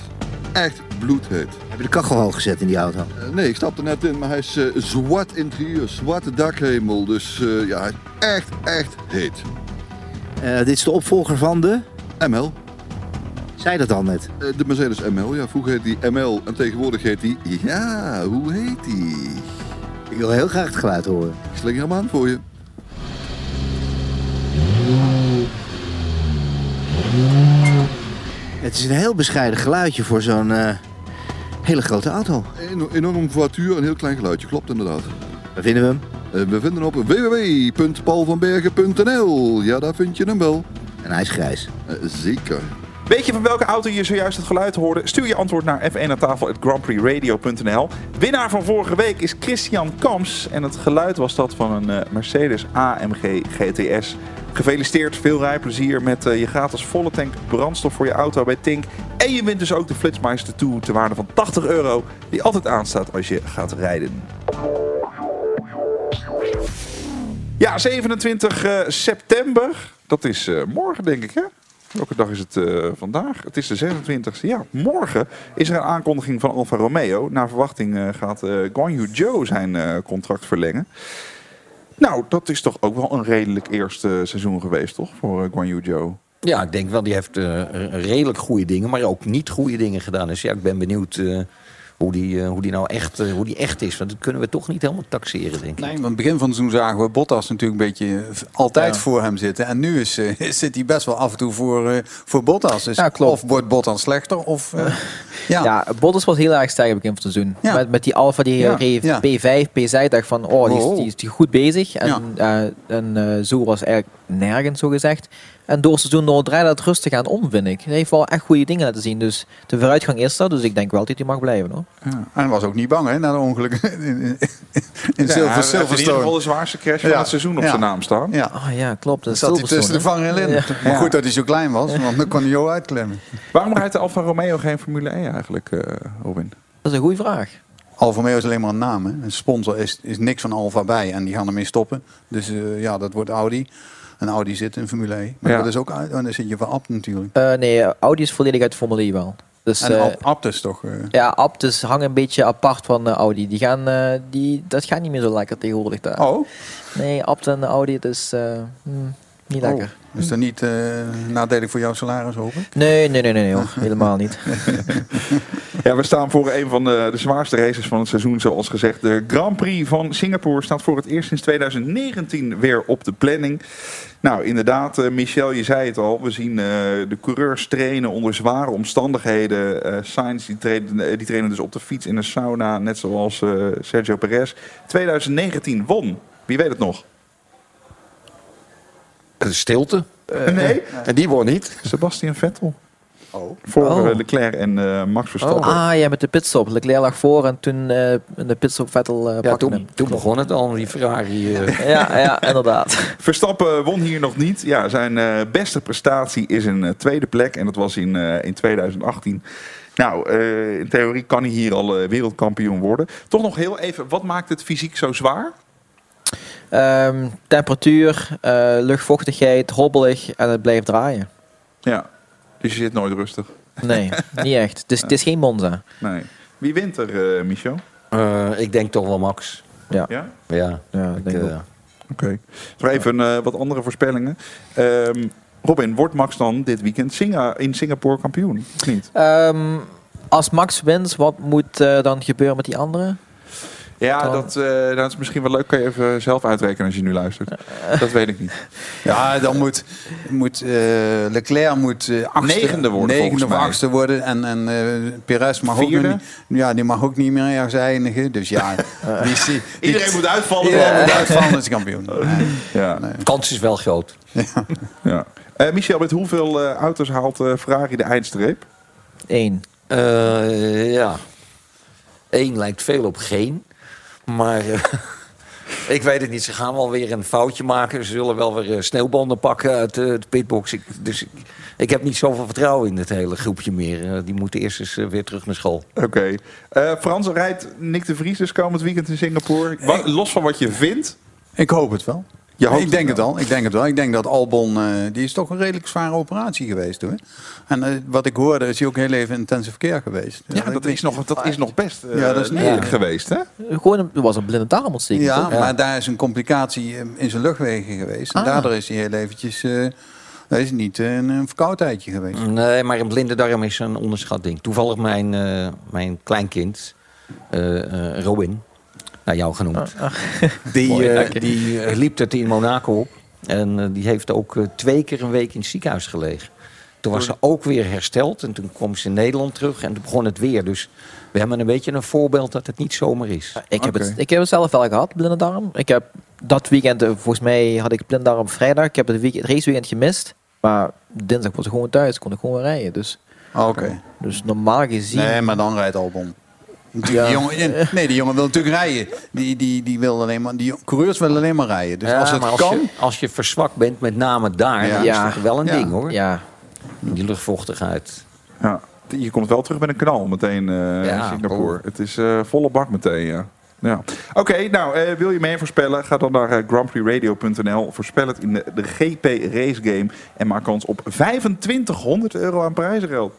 Echt bloedheet. Heb je de kachel hoog gezet in die auto? Eh, nee, ik stapte net in, maar hij is eh, zwart interieur, zwarte dakhemel. Dus eh, ja, echt, echt heet. Dit is de opvolger van de... ML. Zei dat al net? De Mercedes ML. Ja, vroeger heet die ML en tegenwoordig heet die... Ja, hoe heet die? Ik wil heel graag het geluid horen. Ik slinger hem aan voor je. Het is een heel bescheiden geluidje voor zo'n eh, hele grote auto. Een enorm voituur, een heel klein geluidje. Klopt inderdaad. Waar vinden we hem? Eh, we vinden hem op www.paulvanbergen.nl. Ja, daar vind je hem wel. En hij is grijs. Eh, zeker. Weet je van welke auto je zojuist het geluid hoorde? Stuur je antwoord naar f1 aan tafel grandprixradio.nl. Winnaar van vorige week is Christian Kams. En het geluid was dat van een Mercedes AMG GTS. Gefeliciteerd, veel rijplezier met eh, je gratis volle tank brandstof voor je auto bij Tink. En je wint dus ook de Flitsmeister 2 ter waarde van 80 euro, die altijd aanstaat als je gaat rijden. Ja, 27 eh, september. Dat is eh, morgen, denk ik, hè? Welke dag is het vandaag? Het is de 26e. Ja, morgen is er een aankondiging van Alfa Romeo. Naar verwachting gaat eh Guan Yu Zhou zijn contract verlengen. Nou, dat is toch ook wel een redelijk eerste seizoen geweest, toch? Voor eh, Guan Yu Zhou. Ja, ik denk wel, die heeft eh, redelijk goede dingen, maar ook niet goede dingen gedaan. Dus ja, ik ben benieuwd eh, hoe, die, eh, hoe, die nou echt, eh, hoe die echt is. Want dat kunnen we toch niet helemaal taxeren, denk ik. Nee, want het begin van het seizoen zagen we Bottas natuurlijk een beetje v- altijd Ja. voor hem zitten. En nu is, eh, zit hij best wel af en toe voor, eh, voor Bottas. Dus Ja, klopt. Of wordt Bottas slechter, of... eh, ja. Ja, Bottas was heel erg sterk begin van het seizoen. Ja. Met, met die Alfa die Ja, reed ja. P5, P6. Ik dacht van, oh, die is, Oh. die is die goed bezig. En, eh, en eh, zo was eigenlijk nergens, zo gezegd. En door het seizoen door draait dat rustig aan om, vind ik. Hij heeft wel echt goede dingen laten zien. Dus de vooruitgang is er. Dus ik denk wel dat hij mag blijven, hoor. En hij was ook niet bang, hè, na de ongeluk in, in, in Ja, Silver, hij Silverstone. de zwaarste crash van Ja. het seizoen op Ja. zijn naam staan. Ja. Oh ja, klopt. Dat zat hij tussen de Silverstone, vangen in. hè? Maar Ja. goed dat hij zo klein was, want dan kon hij jou uitklemmen. Waarom rijdt de Alfa Romeo geen Formule 1 eigenlijk, eh, Robin? Dat is een goede vraag. Alfa Romeo is alleen maar een naam. Hè. Een sponsor is, is niks van Alfa bij en die gaan ermee stoppen. Dus eh, ja, dat wordt Audi. En Audi zit in Formule 1. Maar Ja. dat is ook uit. En dan zit je van Abt natuurlijk. Eh, nee, Audi is volledig uit Formule 1 wel. Dus, en eh, Abt- Abt is toch... eh, ja, Aptus hangt een beetje apart van Audi. Die gaan, eh, die, dat gaat niet meer zo lekker tegenwoordig daar. Oh, Nee, Abt en Audi, het is eh, hmm, niet Oh. lekker. Is dat niet eh, nadelig voor jouw salaris, hoop ik? Nee, nee, nee, nee, hoor. helemaal niet. Ja, we staan voor een van de, de zwaarste races van het seizoen, zoals gezegd. De Grand Prix van Singapore staat voor het eerst sinds 2019 weer op de planning. Nou, inderdaad, eh, Michel, je zei het al. We zien eh, de coureurs trainen onder zware omstandigheden. Eh Sainz die trainen, die trainen dus op de fiets in een sauna, net zoals Sergio Perez. 2019 won. Wie weet het nog? De stilte. nee, En die won niet. Sebastian Vettel. Oh. Voor Oh. eh, Leclerc en eh, Max Verstappen. Ah ja, met de pitstop. Leclerc lag voor en toen eh, de pitstop Vettel eh Ja, pakte toen, hem. toen begon het al, die Ferrari. eh, Ja, ja, inderdaad. Verstappen won hier nog niet. Ja, zijn eh, beste prestatie is een eh, tweede plek. En dat was in, eh, in 2018. Nou, eh, in theorie kan hij hier al eh, wereldkampioen worden. Toch nog heel even, wat maakt het fysiek zo zwaar? Ehm, temperatuur, eh, luchtvochtigheid, hobbelig en het blijft draaien. Ja, dus je zit nooit rustig. Nee, niet echt. Het is, het is geen Monza. Nee. Wie wint er, eh Michel? eh, ik denk toch wel Max. Ja, Ja? Ja, ja ik ik, denk. Oké. Nog even eh, wat andere voorspellingen. Ehm, Robin, wordt Max dan dit weekend Singa in Singapore kampioen? Of niet? Ehm, als Max wint, wat moet eh, dan gebeuren met die anderen? Ja, Dan- dat, eh, dat is misschien wel leuk. Kan je even zelf uitrekenen als je nu luistert. Dat weet ik niet. Ja, dan moet, moet eh, Leclerc moet, eh, achtste, Negende worden, negende volgens of mij. achtste worden. En, en eh Perez mag ook, Vierde? niet, ja, die mag ook niet meer ergens eindigen. Dus ja, die, Iedereen moet uitvallen. iedereen moet uitvallen is kampioen. Nee. Ja. Nee. kans is wel groot. ja. Eh, Michel, met hoeveel eh, auto's haalt eh, Ferrari de eindstreep? Eén. Eh, ja. Eén lijkt veel op geen. Maar eh, ik weet het niet. Ze gaan wel weer een foutje maken. Ze zullen wel weer eh, sneeuwbanden pakken uit eh, de pitbox. Ik, dus ik, ik heb niet zoveel vertrouwen in het hele groepje meer. Die moeten eerst eens weer terug naar school. Oké. Eh, Frans, rijdt Nick de Vries dus komend weekend in Singapore? Los van wat je vindt. Ik hoop het wel. Je hoopt ik denk het het al. Ik denk het wel. Ik denk dat Albon, eh, die is toch een redelijk zware operatie geweest hoor. En eh, wat ik hoorde, is hij ook heel even in intensive care geweest. Ja, dat is nog, dat is nog best eh, Ja, dat is lelijk niet- geweest, hè? Gewoon een, er was een blinde darmontsteking. Ja, toch? maar daar is een complicatie in zijn luchtwegen geweest. En Ah. daardoor is hij heel eventjes... eh dat is niet een, een verkoudheidje geweest. Nee, maar een blinde darm is een onderschat ding. Toevallig mijn, eh, mijn kleinkind, eh, eh, Robin, naar jou genoemd. Die, Mooi, eh, dank je. die eh, liep het in Monaco op. En eh, die heeft ook eh, twee keer een week in het ziekenhuis gelegen. Toen was ze ook weer hersteld. En toen kwam ze in Nederland terug. En toen begon het weer. Dus we hebben een beetje een voorbeeld dat het niet zomaar is. Ik, heb het, ik heb het zelf wel gehad, blinde darm. Ik heb dat weekend, eh, volgens mij had ik blinde darm op vrijdag. Ik heb het, week, het raceweekend gemist. Maar dinsdag was ik gewoon thuis, kon ik gewoon weer rijden. Dus, Oké. dus normaal gezien... Nee, maar dan rijdt Albon. Natuurlijk, die jongen, nee, die jongen wil natuurlijk rijden. Die, die, die wil alleen maar, die coureurs willen alleen maar rijden. Dus Ja, als het als kan... Je, als je verzwakt bent, met name daar, Ja. dan Ja. is het wel een Ja. ding hoor. Ja. Die luchtvochtigheid. Ja. Je komt wel terug met een knal meteen eh Ja, in Singapore. Het is eh, volle bak meteen, ja. ja. Oké, nou, eh, wil je mee voorspellen? Ga dan naar eh, grandprixradio.nl. Voorspel het in de, de GP Race Game. En maak kans op 2500 euro aan prijzengeld.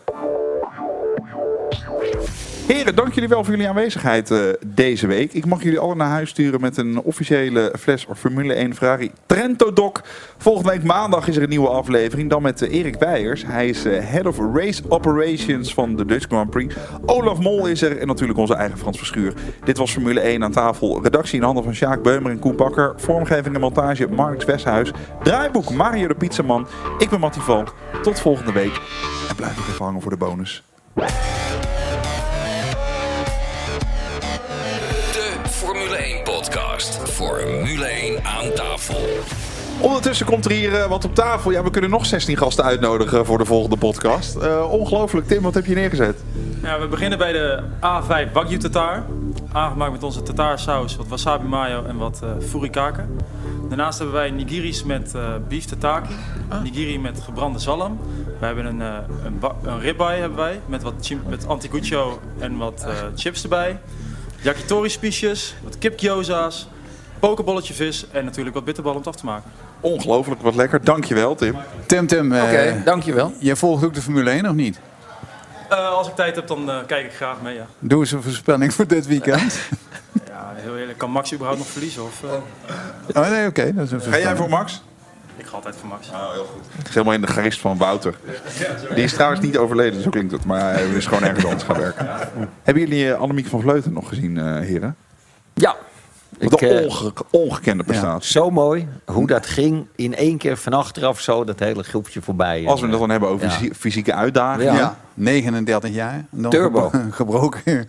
Heren, dank jullie wel voor jullie aanwezigheid eh, deze week. Ik mag jullie allen naar huis sturen met een officiële fles Formule 1 Ferrari Trento Doc. Volgende week maandag is er een nieuwe aflevering. Dan met eh, Erik Weijers. Hij is eh, Head of Race Operations van de Dutch Grand Prix. Olaf Mol is er en natuurlijk onze eigen Frans Verschuur. Dit was Formule 1 aan tafel. Redactie in handen van Sjaak Beumer en Koen Bakker. Vormgeving en montage Marks Westhuis. Draaiboek Mario de Pizzaman. Ik ben Mattie Valk. Tot volgende week. En blijf nog even hangen voor de bonus. Podcast. Formule 1 aan tafel. Ondertussen komt er hier eh, wat op tafel. Ja, we kunnen nog 16 gasten uitnodigen voor de volgende podcast. Eh, ongelooflijk. Tim, wat heb je neergezet? Ja, we beginnen bij de A5 Wagyu tatar. Aangemaakt met onze tatar saus, wat wasabi mayo en wat eh furikake. Daarnaast hebben wij nigiris met eh beef tataki. Nigiri met gebrande zalm. We hebben een, eh een, een ribeye hebben wij met wat met anticucho en wat eh, chips erbij. Yakitori spiesjes, wat kipgyoza's, pokebolletje vis en natuurlijk wat bitterballen om het af te maken. Ongelooflijk, wat lekker. Dankjewel, Tim. Tim, Tim. eh, Oké, dankjewel. Jij volgt ook de Formule 1 of niet? Eh, als ik tijd heb, dan eh, kijk ik graag mee, ja. Doe eens een voorspelling voor dit weekend. Ja, heel eerlijk. Kan Max überhaupt nog verliezen? Of, eh? oh nee, oké. dat is een Ga jij voor Max? Ik ga altijd voor Max. Oh, heel goed. Het is helemaal in de geest van Wouter. Die is trouwens niet overleden, zo klinkt het. Maar hij is gewoon ergens anders gaan werken. Hebben jullie uh, Annemiek van Vleuten nog gezien, eh, heren? Ja. Wat Ik, een eh, onge- ongekende prestatie. Zo mooi hoe dat ging. In één keer van achteraf zo dat hele groepje voorbij. Als we het dan hebben over Ja. fysieke uitdagingen. Ja. 39 jaar. Dan Turbo. gebro- gebroken.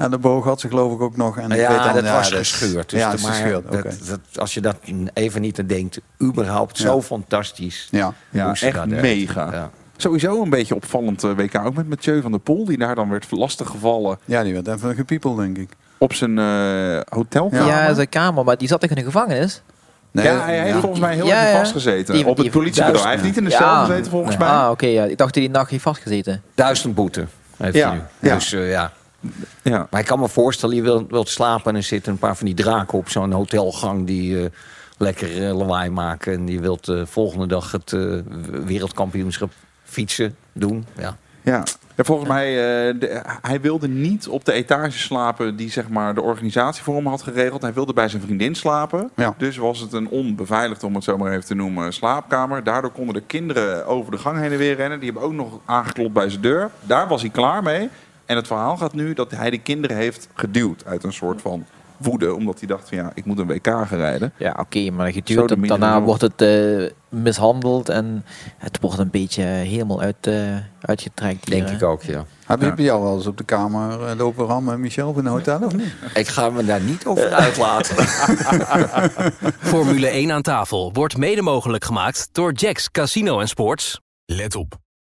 En de boog had ze geloof ik ook nog. En ik weet dan, dat was dat- gescheurd. Dus ja, maar gescheurd. dat, dat, als je dat even niet aan denkt, überhaupt Ja. zo fantastisch. Ja. Echt mega. Ja. Sowieso een beetje opvallend eh, WK. Ook met Mathieu van der Poel, die daar dan werd lastiggevallen Ja, die werd even gepiepeld, denk ik. op zijn eh, hotelkamer. Ja, zijn kamer, maar die zat toch in de gevangenis? Nee, ja, hij heeft ja. volgens mij heel Ja, ja. vastgezeten. Die- op het politiebureau. Hij heeft niet in de cel Ja. gezeten volgens Nee. mij. Ah, oké. ja. Ik dacht dat hij die nacht heeft vastgezeten. Duizend boete heeft Ja, hij nu. ja. Dus eh, ja. Ja. Maar ik kan me voorstellen, je wilt, wilt slapen en er zitten een paar van die draken op zo'n hotelgang die eh, lekker eh, lawaai maken. En die wilt de volgende dag het wereldkampioenschap fietsen doen. Ja. Ja. Ja, volgens mij, eh, de- hij wilde niet op de etage slapen die zeg maar, de organisatie voor hem had geregeld. Hij wilde bij zijn vriendin slapen. Ja. Dus was het een onbeveiligd, om het zo maar even te noemen, slaapkamer. Daardoor konden de kinderen over de gang heen en weer rennen. Die hebben ook nog aangeklopt bij zijn deur. Daar was hij klaar mee. En het verhaal gaat nu dat hij de kinderen heeft geduwd uit een soort van woede. Omdat hij dacht van ja, ik moet een WK gaan rijden. Ja, oké, maar de en Daarna wordt het eh, mishandeld en het wordt een beetje helemaal uit, eh, uitgetrekt. hier, Denk hè. ik ook, ja. Heb je bij jou wel eens op de kamer eh, lopen rammen, Michel, in een hotel of niet? Ik ga me daar niet over uitlaten. Formule 1 aan tafel wordt mede mogelijk gemaakt door Jacks Casino en Sports. Let op.